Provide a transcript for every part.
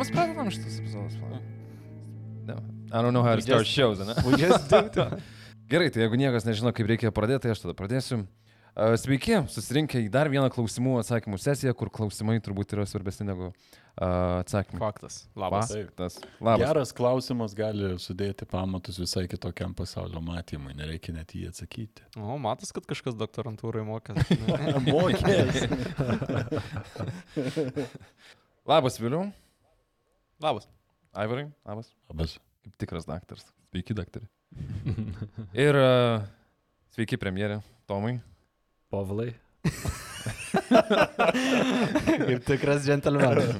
mes pradedam šitas epizodas. No. I don't know how to start just- shows, ne? We just do it. Gerai, tai jeigu niekas nežino, kaip reikia pradėti, tai aš tada pradėsiu. Sveiki, susirinkę į dar vieną klausimų atsakymų sesiją, kur klausimai turbūt yra svarbesni negu uh, atsakymai. Faktas. Labas. Taip. Tas. Labas. Geras klausimas gali sudėti pamatus visai kitokiam pasaulio matymui, nereikia net jį atsakyti. O, matas, kad kažkas doktorantūrai mokė. Mokės. Labas, Viliu. Labas. Aivarai. Labas. Labas. Kaip tikras daktaras. Sveiki, daktarė. Ir uh, sveiki, premjerė. Tomai. Povilai. Kaip tikras džentelmenas.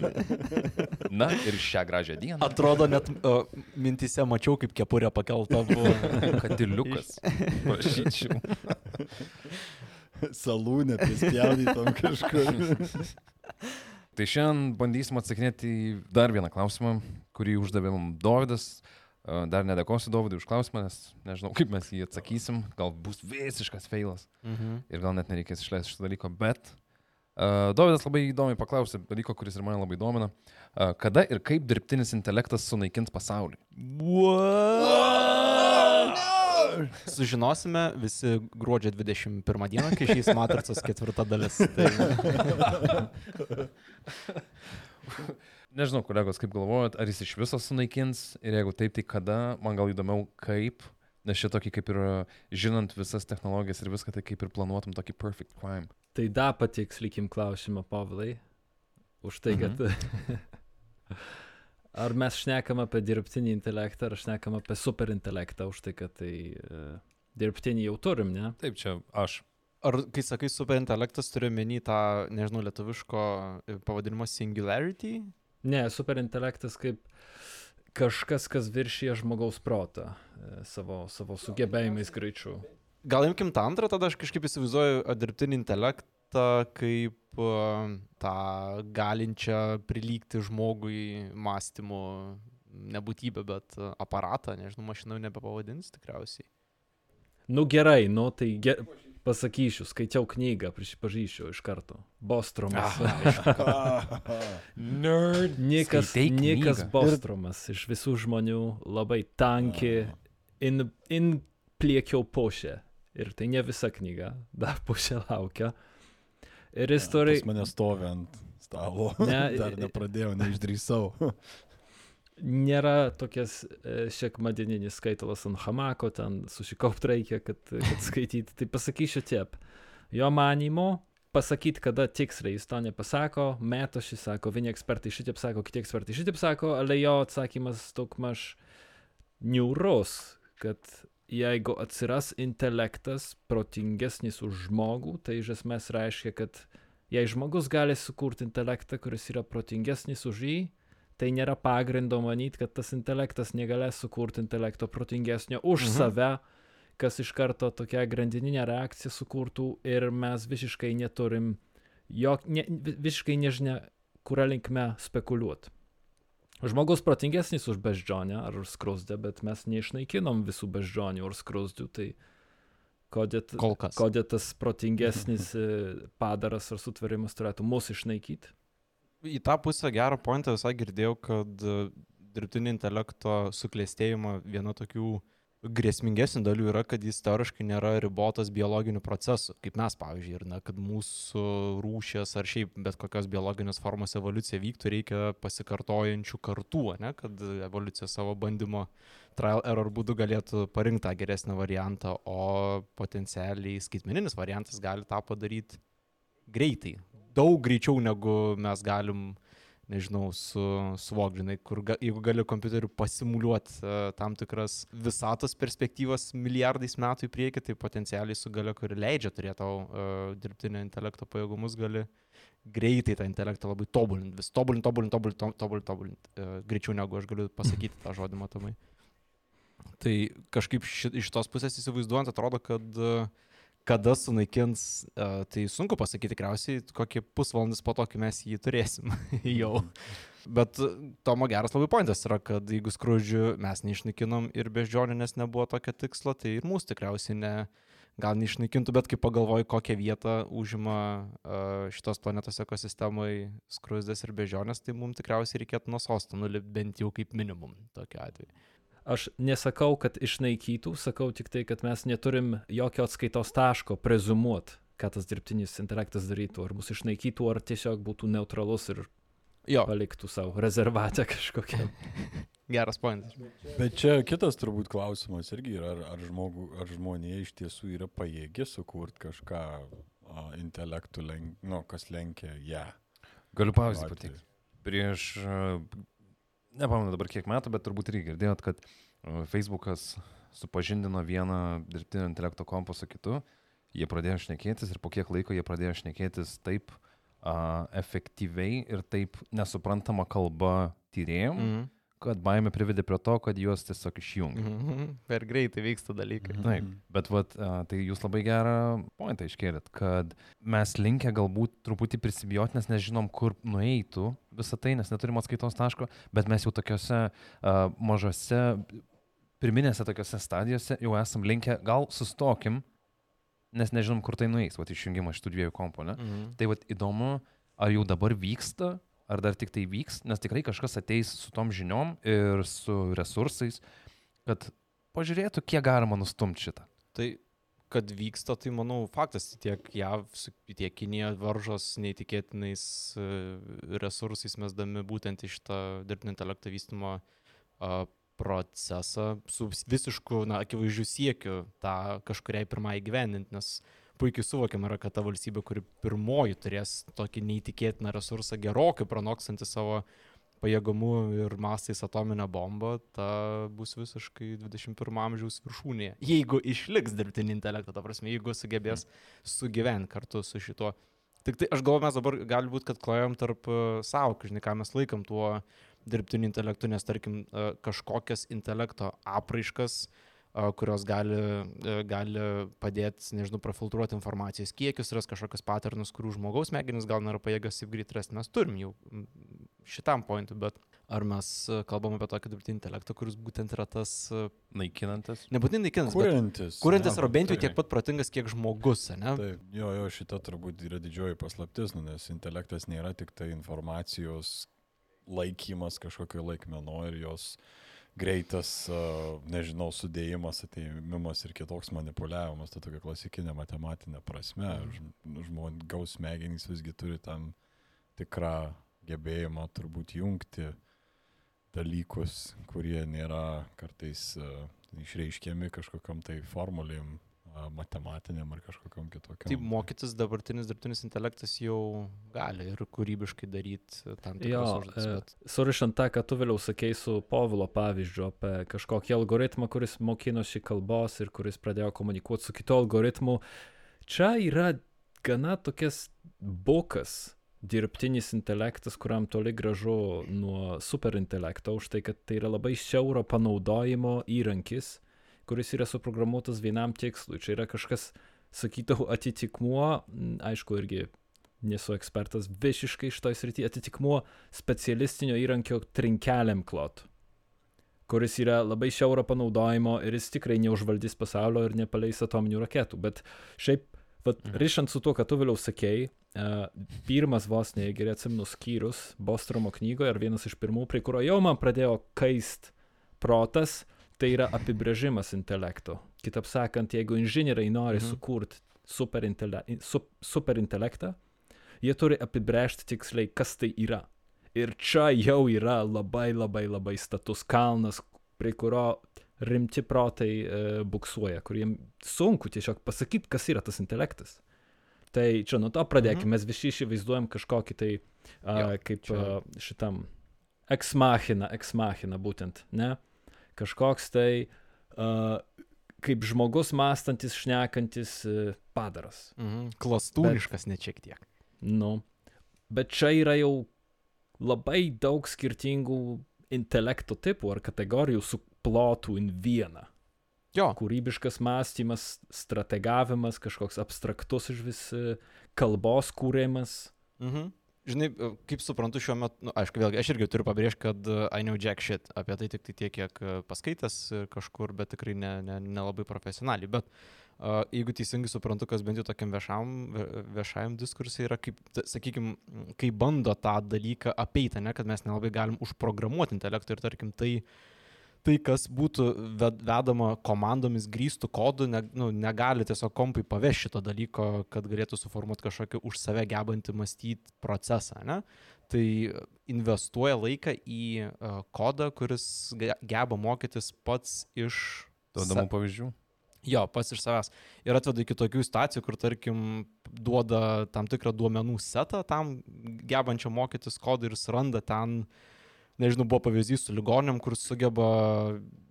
Na ir šią gražią dieną. Atrodo, net uh, mintise mačiau, kaip kepurė pakelta buvo. Kadiliukas. Prašyčiau. Salūnė, prispjaudytom kažkur. Tai šiandien bandysim atsakinėti į dar vieną klausimą, kurį uždavė mums Dovydas. Dar nedėkosiu Dovydui už klausimą, nes nežinau, kaip mes jį atsakysim. Gal bus visiškas feilas Mhm. ir gal net nereikės išleisti šitą dalyką, bet uh, Dovydas labai įdomiai paklausė dalyko, kuris ir mane labai domina. Uh, kada ir kaip dirbtinis intelektas sunaikins pasaulį? Sužinosime visi gruodžio 21 dieną, kai išeis Matricos ketvirta dalis. Tai... Nežinau, kolegos, kaip galvojat, ar jis iš viso sunaikins ir jeigu taip, tai kada, man gal įdomiau kaip, nes šitokį kaip ir žinant visas technologijas ir viską, tai kaip ir planuotum tokį perfect crime. Tai dar patikslikim klausimą, Povilai. Už tai, kad... ar mes šnekam apie dirbtinį intelektą, ar šnekam apie superinintelektą, už tai, kad tai uh, dirbtinį jau turim, ne? Taip, čia aš. Ar kai sakai superintelektas, turiu menį tą, nežinau, lietuviško e, pavadinimo singularity? Ne, superintelektas kaip kažkas, kas viršyje žmogaus protą e, savo, savo sugebėjimais greičiu. Gal imkim tą antrą, tada aš kažkaip įsivaizduoju dirbtinį intelektą kaip a, tą galinčią prilygti žmogui mąstymo nebūtybę, bet aparatą, nežinau, mašiną jau nebepavadins tikriausiai. Nu gerai, nu tai ge... pasakysiu, skaičiau knygą, prisipažįsiu iš karto. Bostromas. Nerd. Nikas knygą. Bostromas iš visų žmonių labai tanki, in, in pliekiau pusę. Ir tai ne visa knyga, dar pusė laukia. Ir jis turi... Pas mane stovi ant stalo. Ne, Dar nepradėjau, neišdrįsau. Nėra tokias e, sekmadieninis skaitalas ant hamako, ten susikaupt reikia, kad, kad skaityti. Tai pasakysiu tiep. Jo manimo, pasakyti, kada tiksliai jis to nepasako, metoši sako, vieni ekspertai šitaip sako, kiti ekspertai šitaip sako, ale jo atsakymas daugmaž niūrus, kad jeigu atsiras intelektas protingesnis už žmogų, tai iš esmės reiškia, kad jei žmogus gali sukurti intelektą, kuris yra protingesnis už jį, tai nėra pagrindo manyti, kad tas intelektas negalės sukurti intelekto protingesnio už Mhm. save, kas iš karto tokia grandininė reakcija sukurtų ir mes visiškai neturim, jok, ne, vi- visiškai nežinia, kurią linkme spekuliuoti. Žmogus protingesnis už beždžionę ar už skrusdę, bet mes neišnaikinom visų beždžionių ar skrusdžių, tai kodėl kodėl tas protingesnis e, padaras ar sutvarimas turėtų mus išnaikyti. Į tą pusę gerą pointą visai girdėjau, kad e, dirbtinio intelekto suklėstėjimo viena tokių grėsmingesnių dalių yra, kad jis teoriškai nėra ribotas biologinių procesų, kaip mes, pavyzdžiui, ir na, kad mūsų rūšės ar šiaip bet kokios biologinės formos evoliucija vyktų, reikia pasikartojančių kartų, ne, kad evoliucija savo bandymo trial error būdu galėtų parinkti tą geresnį variantą, o potencialiai skaitmeninis variantas gali tą padaryti greitai, daug greičiau negu mes galim nežinau, su, suvok, žinai, kur ga, jeigu gali kompiuteriu pasimuliuoti uh, tam tikras visatos perspektyvas milijardais metų į priekį, tai potencialiai su galia, kuri leidžia turėti tau uh, dirbtinio intelekto pajėgumus, gali greitai tą intelektą labai tobulinti, vis tobulinti, tobulinti, tobulinti, tobulinti, tobulinti, uh, greičiau negu aš galiu pasakyti tą žodį matomai. Tai kažkaip ši, iš tos pusės įsivaizduojant, atrodo, kad uh, kada sunaikins, uh, tai sunku pasakyti tikriausiai, kokį pusvalandis po to, kai mes jį turėsim jau. Bet Tomo geras labai pointas yra, kad jeigu skrudžių mes neišnaikinom ir beždžionių, nes nebuvo tokio tikslo, tai ir mūsų tikriausiai ne, gal neišnaikintų, bet kai pagalvoju, kokią vietą užima uh, šitos planetos ekosistemai skrusdės ir bežionės, tai mums tikriausiai reikėtų nuo sosto nulipti bent jau kaip minimum tokiu atveju. Aš nesakau, kad išnaikytų, sakau tik tai, kad mes neturim jokio atskaitos taško prezumuot, ką tas dirbtinis intelektas darytų, ar mus išnaikytų, ar tiesiog būtų neutralus ir Jo, paliktų savo rezervatę kažkokią. geras pointas. Bet čia kitas turbūt klausimas irgi yra, ar, ar, žmogu, ar žmonė iš tiesų yra pajėgi sukurti kažką a, intelektų, lenk, nu, kas lenkia ją. Galiu pavyzdį pateikti. Prieš, nepamenu dabar kiek metų, bet turbūt irgi girdėjot, kad a, Facebookas supažindino vieną dirbtinio intelekto kompą su kitu, jie pradėjo šnekėtis ir po kiek laiko jie pradėjo šnekėtis taip a, efektyviai ir taip nesuprantama kalba tyrėjom, mm. Mhm. Kad baimė privedė prie to, kad juos tiesiog išjungė. Mhm. Per greitai vyksta dalykai. Taip, bet vat, a, tai jūs labai gerą pointą iškėlėt, kad mes linkę galbūt truputį prisibijoti, nes nežinom, kur nueitų visą tai, nes neturim atskaitos taško, bet mes jau tokiuose a, mažose, pirminėse tokiuose stadijose jau esam linkę, gal sustokim, nes nežinom, kur tai nueis, vat išjungimas šitų dviejų komponentų. Mhm. Tai vat įdomu, ar jau dabar vyksta, ar dar tik tai vyks, nes tikrai kažkas ateis su tom žiniom ir su resursais, kad pažiūrėtų, kiek galima nustumti šitą. Tai kad vyksta, tai manau faktas, tiek JAV, tiek Kinija varžos neįtikėtinais e, resursais mesdami būtent iš tą dirbtinio intelekto vystymo a, procesą su vis- visišku, na, akivaizdžiu siekiu tą kažkuriai pirmai gyveninti, nes puikiai suvokiam yra, kad ta valstybė, kuri pirmoji turės tokį neįtikėtiną resursą gerokai pranokstantį savo pajėgumu ir mastais atominę bombą, ta bus visiškai 21 amžiaus viršūnėje. Jeigu išliks dirbtinį intelektą, ta prasme, jeigu sugebės sugyventi kartu su šituo. Tik tai aš galvoju, mes dabar gali būti, kad klajom tarp uh, savo, žinai, ką mes laikom tuo dirbtiniu intelektu, nes tarkim uh, kažkokias intelekto apraiškas, uh, kurios gali, uh, gali padėti, nežinau, profiltruoti informacijos kiekius, ras kažkokius paternus, kurių žmogaus smegenys gal nėra pajėgas taip greit rasti. Mes turim jau šitam pointui, bet ar mes uh, kalbam apie tokį dirbtinį intelektą, kuris būtent yra tas, uh, Naikinantis. nebūtinai naikinantis, bet Kuriantis. kuriantis ne, yra bent jau tiek pat protingas, kiek žmogus, ne? Taip, jo, jo, šita turbūt yra didžioji paslaptis, nu, nes intelektas nėra tik tai informacijos laikymas kažkokio laikmeno ir jos greitas, nežinau, sudėjimas, ateimimas ir kitoks manipuliavimas, tai tokia klasikinė matematinė prasme. Žmogaus smegenys visgi turi tam tikrą gebėjimą turbūt jungti dalykus, kurie nėra kartais išreiškiami kažkokiam tai formulėm, matematiniam ar kažkokiam kitokiam. Tai mokytis dabartinis dirbtinis intelektas jau gali ir kūrybiškai daryti tam tikras užduotis. e, bet- surišant tą, ką tu vėliau sakei su Povilo pavyzdžiu apie kažkokį algoritmą, kuris mokinosi kalbos ir kuris pradėjo komunikuoti su kitu algoritmu, čia yra gana tokias bukas dirbtinis intelektas, kuriam toli gražu nuo superintelekto, už tai, kad tai yra labai siauro panaudojimo įrankis, kuris yra suprogramuotas vienam tikslui. Čia yra kažkas, sakyčiau, atitikmuo, aišku, irgi nesu ekspertas visiškai šitoj srityje, atitikmuo specialistinio įrankio trinkeliam klot, kuris yra labai siauro panaudojimo ir jis tikrai neužvaldys pasaulio ir nepaleis atominių raketų. Bet šiaip, vat, Mhm. rišant su tuo, ką tu vėliau sakei, uh, pirmas vos ne, gerai atsimenu skyrius Bostromo knygoje ir vienas iš pirmų, prie kurio jau man pradėjo kaist protas, tai yra apibrėžimas intelekto. Kitaip sakant, jeigu inžinieriai nori Mhm. mhm. sukurti superintele sup, superintelekta, jie turi apibrėžti tiksliai, kas tai yra. Ir čia jau yra labai labai labai status kalnas, prie kurio rimti protai e, buksuoja, kuriem sunku tiesiog pasakyti, kas yra tas intelektas. Tai čia nuo to pradėkime, Mhm. mes visi įsivaizduojam kažkokį tai, a, Jo, kaip čia- a, šitam eksmachina, eksmachina būtent, ne? Kažkoks tai a, kaip žmogus mąstantis, šnekantis e, padaras. Mhm. Klastūriškas net šiek tiek. Nu, bet čia yra jau labai daug skirtingų intelekto tipų ar kategorijų suplotų į vieną. Jo, Kūrybiškas mąstymas, strategavimas, kažkoks abstraktus iš vis e, kalbos kūrimas. Mhm. Žinai, kaip suprantu šiuo metu, nu, aišku, vėlgi, aš irgi turiu pabrėžti, kad uh, I know jack shit apie tai tik tai tiek, kiek uh, paskaitęs uh, kažkur, bet tikrai nelabai ne, ne labai profesionaliai. Bet uh, jeigu teisingai suprantu, kas bent jau tokiam viešam, viešajam diskursui yra, kaip, sakykime, kai bando tą dalyką apeiti, ne, kad mes nelabai galim užprogramuoti intelektą ir tarkim tai, tai kas būtų ved- vedama komandomis grįstų kodų, ne, nu, negali tiesiog kompai paveš šito dalyko, kad galėtų suformuoti kažkokį už save gebantį mąstyti procesą. Ne? Tai investuoja laiką į uh, kodą, kuris ge- geba mokytis pats iš... Duodamų pavyzdžių. Jo, pats iš savęs. Ir atveda iki tokių situacijų, kur, tarkim, duoda tam tikrą duomenų setą tam gebančiam mokytis kodų ir suranda ten, nežinau, buvo pavyzdys su ligonėm, kur sugeba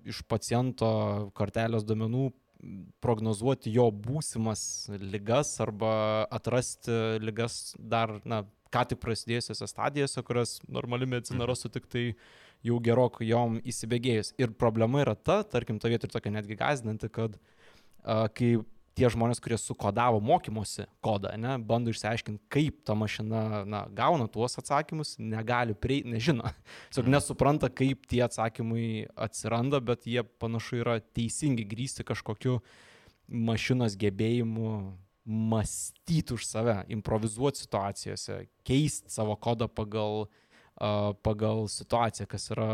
iš paciento kortelės duomenų prognozuoti jo būsimas lygas arba atrasti lygas dar, na, ką tik prasidėjusiose stadijose, kurias normali medicina rastų tik tai jau gerokai jom įsibėgėjus. Ir problema yra ta, tarkim, to vietoj ir tokia netgi gazdinanti, kad a, kai tie žmonės, kurie sukodavo mokymosi kodą, ne, bando išsiaiškinti, kaip ta mašina na, gauna tuos atsakymus, negali prieiti, nežino. Tiesiog nesupranta, kaip tie atsakymai atsiranda, bet jie panašu yra teisingi grįsti kažkokiu mašinos gebėjimu mąstyti už save, improvizuoti situacijose, keisti savo kodą pagal, pagal situaciją, kas yra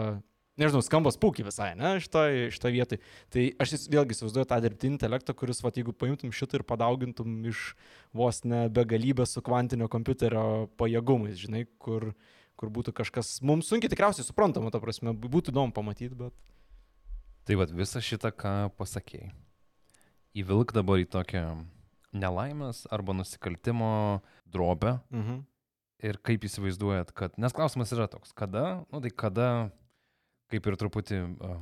nežinau, skamba spūkiai visai, ne, šitoje šitoj vietoje. Tai aš vėlgi įsivaizduoju tą dirbtinį intelektą, kuris, va, jeigu paimtum šitą ir padaugintum iš vos ne begalybės su kvantinio kompiuterio pajėgumais, žinai, kur, kur būtų kažkas, mums sunkiai tikriausiai suprantama, ta prasme, būtų įdomu pamatyti, bet... Tai vad visą šitą, ką pasakėjai, įvilk dabar į tokią nelaimės arba nusikaltimo drobę Mhm. ir kaip įsivaizduojat, kad, nes klausimas yra toks, kada, nu tai kada, kaip ir truputį uh,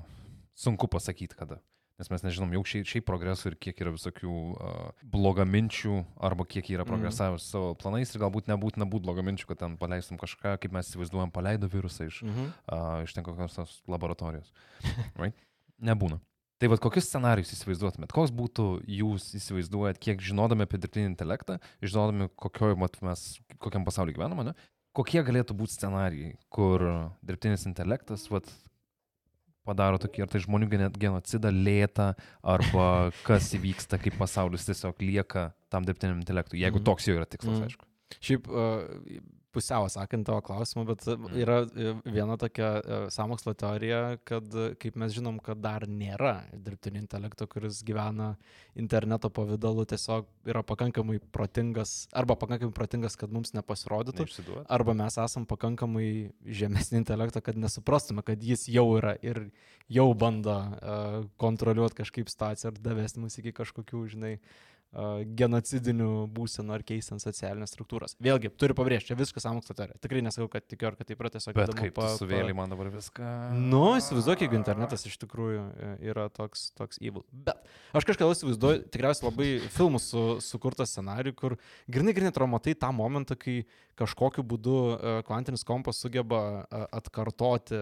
sunku pasakyti kada. Nes mes nežinom jau šiaip, šiaip progresų ir kiek yra visokių uh, blogaminčių, arba kiek yra Mhm. progresavę su savo planais ir galbūt nebūtina būti blogaminčių, kad ten paleistum kažką, kaip mes įsivaizduojam, paleido virusą iš, Mhm. uh, iš ten kokios tos laboratorijos. Right? Nebūna. Tai vad kokius scenarius įsivaizduotumėt? Koks būtų jūs įsivaizduojat, kiek žinodami apie dirbtinį intelektą, žinodami, kokioje mat mes, kokiam pasaulyje gyvename, ne? kokie galėtų būti scenarijai, kur dirbtinis intelektas vat, padaro tokį, ar tai žmonių genocidą lėtą, arba kas įvyksta, kai pasaulis tiesiog lieka tam dirbtiniam intelektui, jeigu Mhm. toks jau yra tikslas, Mhm. aišku. Šiaip uh, pusiau sakant tavo klausimą, bet Mhm. yra uh, viena tokia uh, samokslo teorija, kad uh, kaip mes žinom, kad dar nėra dirbtinio intelekto, kuris gyvena interneto pavydalu, tiesiog yra pakankamai protingas, arba pakankamai protingas, kad mums nepasirodytų. Neišsiduot. Arba mes esam pakankamai žemesnį intelektą, kad nesuprastume, kad jis jau yra ir jau bando kontroliuoti kažkaip situaciją ir davesti mus iki kažkokių, žinai, uh, genocidinių būsenų ar keistant socialinės struktūras. Vėlgi, turiu pabrėžti, čia viskas sąmokslo teorija. Tikrai nesakau, kad tikiu, ar kad taip yra tiesiog Bet kaip tu suvėlė man dabar viską. Nu, įsivaizduok, jeigu internetas iš tikrųjų e, yra toks, toks evil. Bet aš kažkada įsivaizduoju, tikriausiai labai filmų su, sukurtą scenarių, kur grinai grinai traumatai tą momentą, kai kažkokiu būdu e, kvantinis kompas sugeba e, atkartoti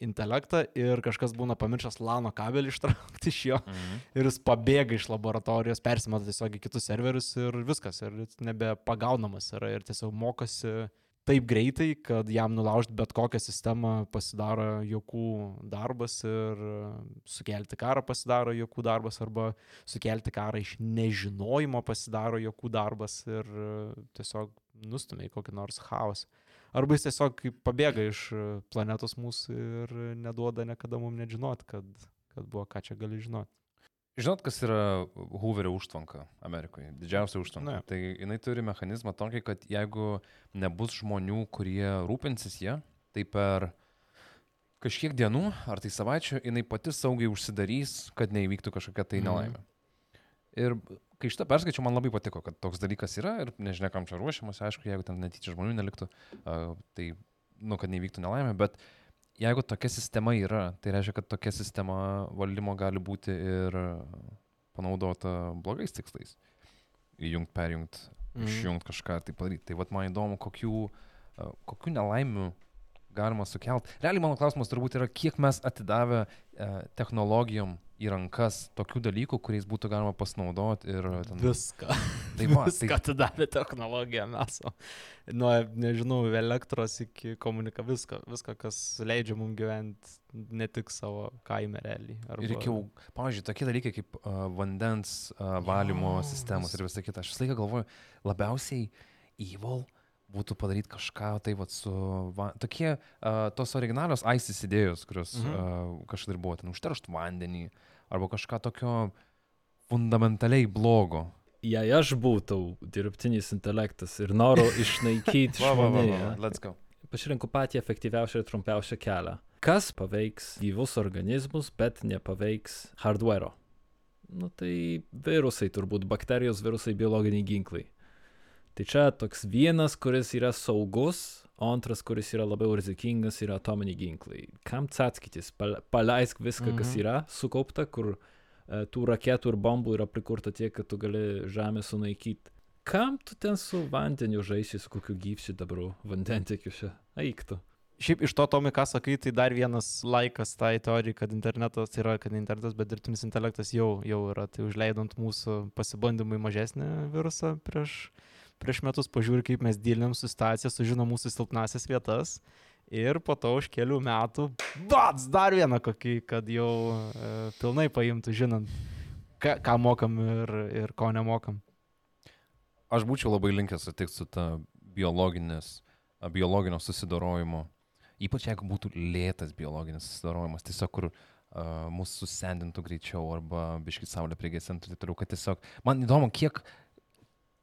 intelektą ir kažkas būna pamiršęs lano kabelį ištraukti iš jo Mhm. ir jis pabėga iš laboratorijos, persimeta tiesiog į kitus serverius ir viskas, ir nebepagaunamas yra ir tiesiog mokosi taip greitai, kad jam nulaužti bet kokią sistemą pasidaro jokų darbas ir sukelti karą pasidaro jokų darbas arba sukelti karą iš nežinojimo pasidaro jokų darbas ir tiesiog nustumia į kokį nors chaosą. Arba jis tiesiog pabėga iš planetos mūsų ir neduoda niekada mums net žinot, kad, kad buvo ką čia gali žinoti. Žinot, kas yra Hooverio užtvanka Amerikoje? Didžiausia užtvanka. Na. Tai jinai turi mechanizmą tokį, kad jeigu nebus žmonių, kurie rūpinsis ją, tai per kažkiek dienų ar tai savaičių jinai pati saugiai užsidarys, kad neįvyktų kažkokia tai Mhm. nelaimė. Ir kai šitą perskaičiau, man labai patiko, kad toks dalykas yra ir nežinia, kam čia ruošiamas, aišku, jeigu ten netyčia žmonių neliktų, tai, nu, kad neįvyktų nelaimė, bet jeigu tokia sistema yra, tai reiškia, kad tokia sistema valdymo gali būti ir panaudota blogais tikslais. Įjungt, perjungt, Mhm. išjungt kažką tai padaryti. Tai vad man įdomu, kokių, kokių nelaimių galima sukelt. Realiai mano klausimas turbūt yra, kiek mes atidavę e, technologijom į rankas tokių dalykų, kuriais būtų galima pasinaudoti ir ten... Viską. Tai va, Viską tai, atidavė technologija mes. Nuo, nežinau, elektros iki komunika, viską, viską, kas leidžia mums gyventi ne tik savo kaime realiai. Arba... ir reikia, pavyzdžiui, tokie dalykai kaip uh, vandens uh, valymo Jo, sistemos vis- ir visą kitą. Aš visą laiką galvoju, labiausiai evil būtų padaryti kažką tai va su... Va, tokie uh, tos originalios ISIS idėjos, kurios Mhm. uh, kažkada ir buvo, ten užteršt vandenį arba kažką tokio fundamentaliai blogo. Jei aš būtų dirbtinis intelektas ir noriu išnaikyti žmoniją, let's go. pasirinku patį efektyviausią ir trumpiausią kelią. Kas paveiks gyvus organizmus, bet nepaveiks hardware? Nu tai virusai turbūt, bakterijos, virusai, biologiniai ginklai. Tai čia toks vienas, kuris yra saugus, o antras, kuris yra labiau rizikingas, yra atominiai ginklai. Kam atskaitis? Paleisk viską, kas Mhm. yra sukaupta, kur e, tų raketų ir bombų yra prikurta tiek, kad tu gali žemę sunaikyti. Kam tu ten su vandeniu žaisi, su kokiu gyvsiu dabar vandentiekiu čia? Eiktų. Šiaip iš to, Tomai, ką sakai, tai dar vienas laikas tai teorijai, kad internetas yra, kad ne internetas, bet dirbtinis intelektas jau, jau yra. Tai užleidant mūsų pasibandymui mažesnį virusą prieš, prieš metus, pažiūrė, kaip mes dėlinam su situacija, sužino mūsų silpnasias vietas. Ir po to už kelių metų, bats, dar vieną kokį, kad jau e, pilnai paimtų, žinant, ką, ką mokam ir, ir ko nemokam. Aš būčiau labai linkęs sutikti su ta biologinės, biologinio susidorojimo. Ypač jeigu būtų lėtas biologinis susidorojimas, tiesiog kur uh, mūsų susendintų greičiau arba biškit saulė priegesintų ir taip toliau, kad tiesiog, man įdomu, kiek,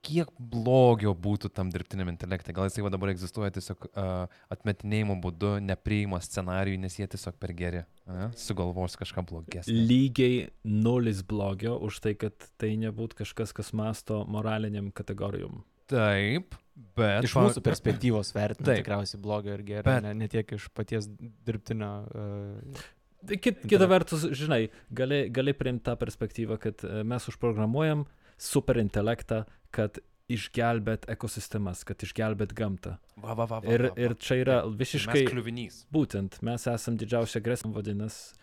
kiek blogio būtų tam dirbtiniam intelektui. Gal jisai dabar egzistuoja tiesiog uh, atmetinėjimo būdu, nepriima scenarijų, nes jie tiesiog per geri, uh, sugalvos kažką blogesnio. Lygiai nulis blogio už tai, kad tai nebūtų kažkas, kas masto moraliniam kategorijom. Taip, bet... Iš mūsų perspektyvos vertinant tikriausiai blogio ir gero, Bet- ne, ne tiek iš paties dirbtinio. Uh, Kit, kita vertus, žinai, gali, gali priimti tą perspektyvą, kad e, mes užprogramuojam superintelektą, kad išgelbėt ekosistemas, kad išgelbėt gamtą. Va, va, va, va, Ir, va, va. ir čia yra Taip. visiškai... Mes kliuvinys. Būtent, mes esam didžiausia grėsmė, vadinasi,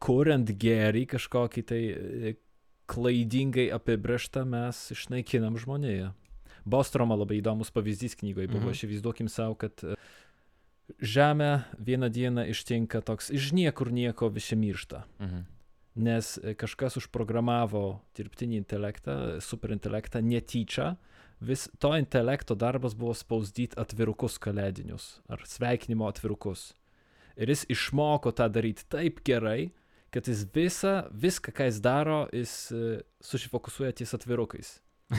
kuriant gėrį kažkokį tai e, klaidingai apibrištą, mes išnaikinam žmonėje. Bostroma labai įdomus pavyzdys knygoje buvo, Mhm. aš įsivaizduokim savo, kad e, Žemę vieną dieną ištinka toks iš niekur nieko visi miršta. Mhm. Nes kažkas užprogramavo dirbtinį intelektą, superintelektą netyčia. Vis to intelekto darbas buvo spausdyti atvirukus kalėdinius ar sveikinimo atvirukus. Ir jis išmoko tą daryti taip gerai, kad jis visą, viską, ką jis daro, jis e, susifokusuoja ties atvirukais.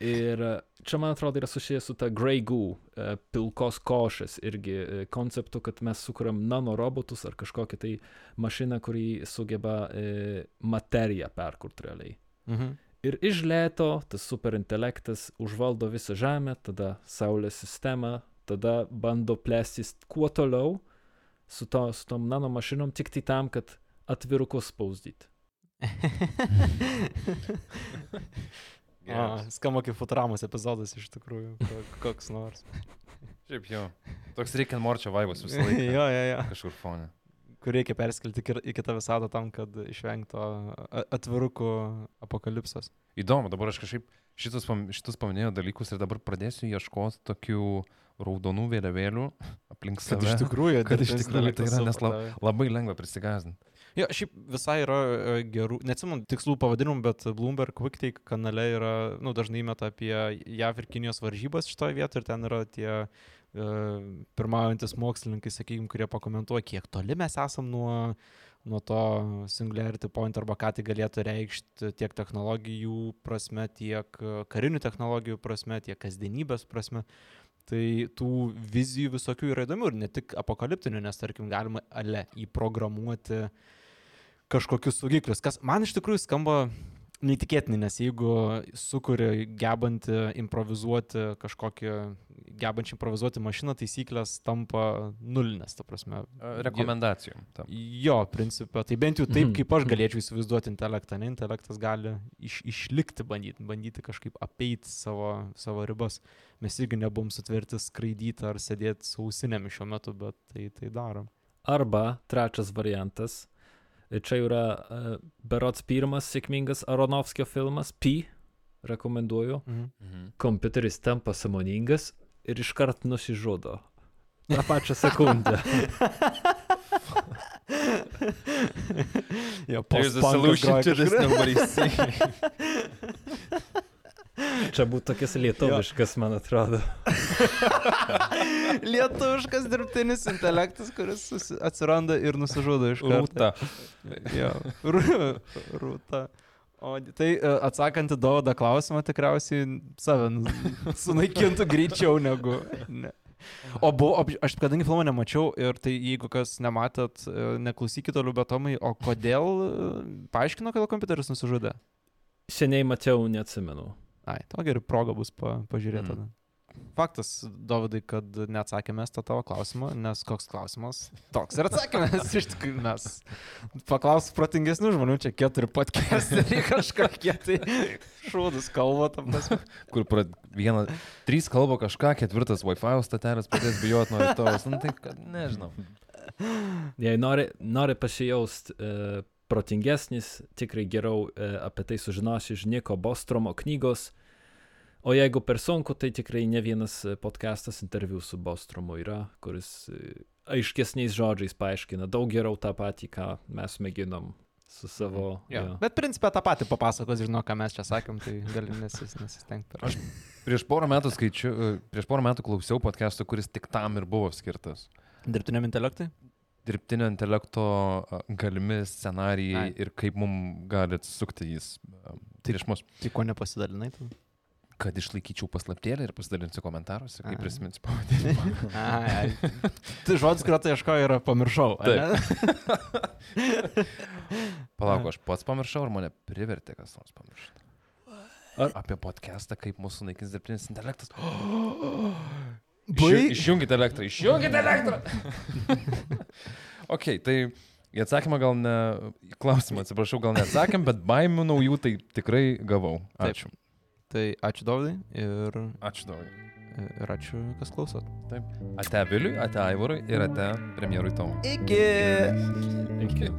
Ir čia, man atrodo, yra susijęs su ta Grey Goo, e, pilkos košės irgi e, konceptu, kad mes sukūrėm nanorobotus ar kažkokią tai mašiną, kuri sugeba e, materiją perkurti realiai. mhm. Ir iš lėto tas superintelektas užvaldo visą Žemę, tada Saulės sistemą, tada bando plėstis kuo toliau su, to, su tom nanomašinom, tik tai tam, kad atvirukus spausdyti. A, skamba kaip Futuramos epizodas iš tikrųjų, ko- koks nors. Šiaip jo. Toks reikia morčio vaivas visą laiką. jo, jo, jo. Kažkur fone. Kur reikia perskelti į kitą visatą tam, kad išvengto a- atvirukų apokalipsas. Įdomu, dabar aš kažkaip šitus, šitus paminėjau dalykus ir dabar pradėsiu ieškoti tokių raudonų vėliavėlių aplink Kad save. iš tikrųjų, kad iš tikrųjų tai yra, nes lab-. Labai lengva prisigazdinti. Jo, šiaip visai yra e, gerų, neatsimenu tikslų pavadinimų, bet Bloomberg QuickTake kanale yra, nu, dažnai meta apie JAV ir Kinijos varžybas šitoje vietoje ir ten yra tie e, pirmaujantis mokslininkai, sakykime, kurie pakomentuoja, kiek toli mes esam nuo, nuo to singularity point arba ką tai galėtų reikšti tiek technologijų prasme, tiek e, karinių technologijų prasme, tiek kasdienybės prasme. Tai tų vizijų visokių yra įdomių ir ne tik apokaliptinių, nes tarkim galima ale įprogramuoti kažkokius saugiklius, kas man iš tikrųjų skamba neįtikėtinai, nes jeigu sukuri gebantį improvizuoti kažkokį, gebantį improvizuoti mašiną, taisyklės tampa nulinės, ta prasme. Rekomendacijom. tam. Jo, principė, tai bent jau taip, Mhm. kaip aš galėčiau įsivaizduoti intelektą, ne, intelektas gali iš, išlikti, bandyti, bandyti kažkaip apeiti savo, savo ribas. Mes irgi nebum sutverti skraidyti ar sėdėti sausinėmis šiuo metu, bet tai, tai darom. Arba trečias variantas. Čia yra uh, berots pirmas sėkmingas Aronovskio filmas, P. Rekomenduoju. Mhm. Mhm. Kompiuteris tampa samoningas ir iškart nusižudo. tą pačią sekundę. jo, There's a solution to this nobody's seen. Čia būtų tokias lietuviškas, man atrodo. Lietuviškas dirbtinis intelektas, kuris atsiranda ir nusižudo iš karto. Rūta. Jo, rū- rūta. O tai e, atsakant į Dovodą klausimą, tikriausiai save nu- sunaikintų greičiau negu. Ne. O, buvo, aš kadangi filmo nemačiau ir tai jeigu kas nematėt, e, neklausykit toliau betomai, o kodėl, e, paaiškino, kodėl kompiuteris nusižudė? Seniai mačiau, neatsimenu. Ai, to geriau proga bus pa, pažiūrėti Mm. tada. Faktas, Dovydai, kad neatsakėme tą tavo klausimą, nes koks klausimas? Toks ir atsakymas. Iš tikrųjų, mes paklaus protingesnių žmonių, čia keturi podcastai kažkokie tai šūdus kalba, tam tas. Kur pra, viena, trys kalba kažką, ketvirtas Wi-Fi statelės pradės bijoti nuo rytojus. Nu, tai, kad, nežinau. Jei nori, nori pasijaust e, protingesnis, tikrai geriau e, apie tai sužinosi iš Niko Bostromo knygos. O jeigu per sunku, tai tikrai ne vienas e, podcastas interviu su Bostromu yra, kuris e, aiškesniais žodžiais paaiškina daug geriau tą patį, ką mes mėginom su savo... Ja. jo. Bet principė tą patį papasakos, žinau, ką mes čia sakėm, tai gali nesis, nesistengti. Per... Prieš porą metų skaičiu, prieš porą metų klausiau podcast'o, kuris tik tam ir buvo skirtas. Dirbtiniam intelektui? Dirbtinio intelekto galimi scenarijai Ai. ir kaip mums gali atsukti jis a, prieš mus. Tai ko nepasidalinai? Tu? Kad išlaikyčiau paslaptėlę ir pasidalinsiu komentaruose, kai Ai. prisiminsiu pavadinimą. Ai, ai. Tai žodis, kurio tai ieškoju, yra pamiršau. Palauk, aš pats pamiršau, ar mane privertė kas nors pamiršti. Ar- Apie podcastą, kaip mūsų naikins dirbtinis intelektas. Bai- Išju- Išjungite elektrą, išjungite elektrą. ok, tai į atsakymą gal ne, klausimą atsiprašau, gal neatsakėm, bet baimių naujų tai tikrai gavau. Taip. Ačiū. Tai ačiū Dovydai ir, Ačiū daug. ir ačiū, kas klausot. Ate Viliui, ate Aivarui ir ate premjerui Tomui. Iki. Iki.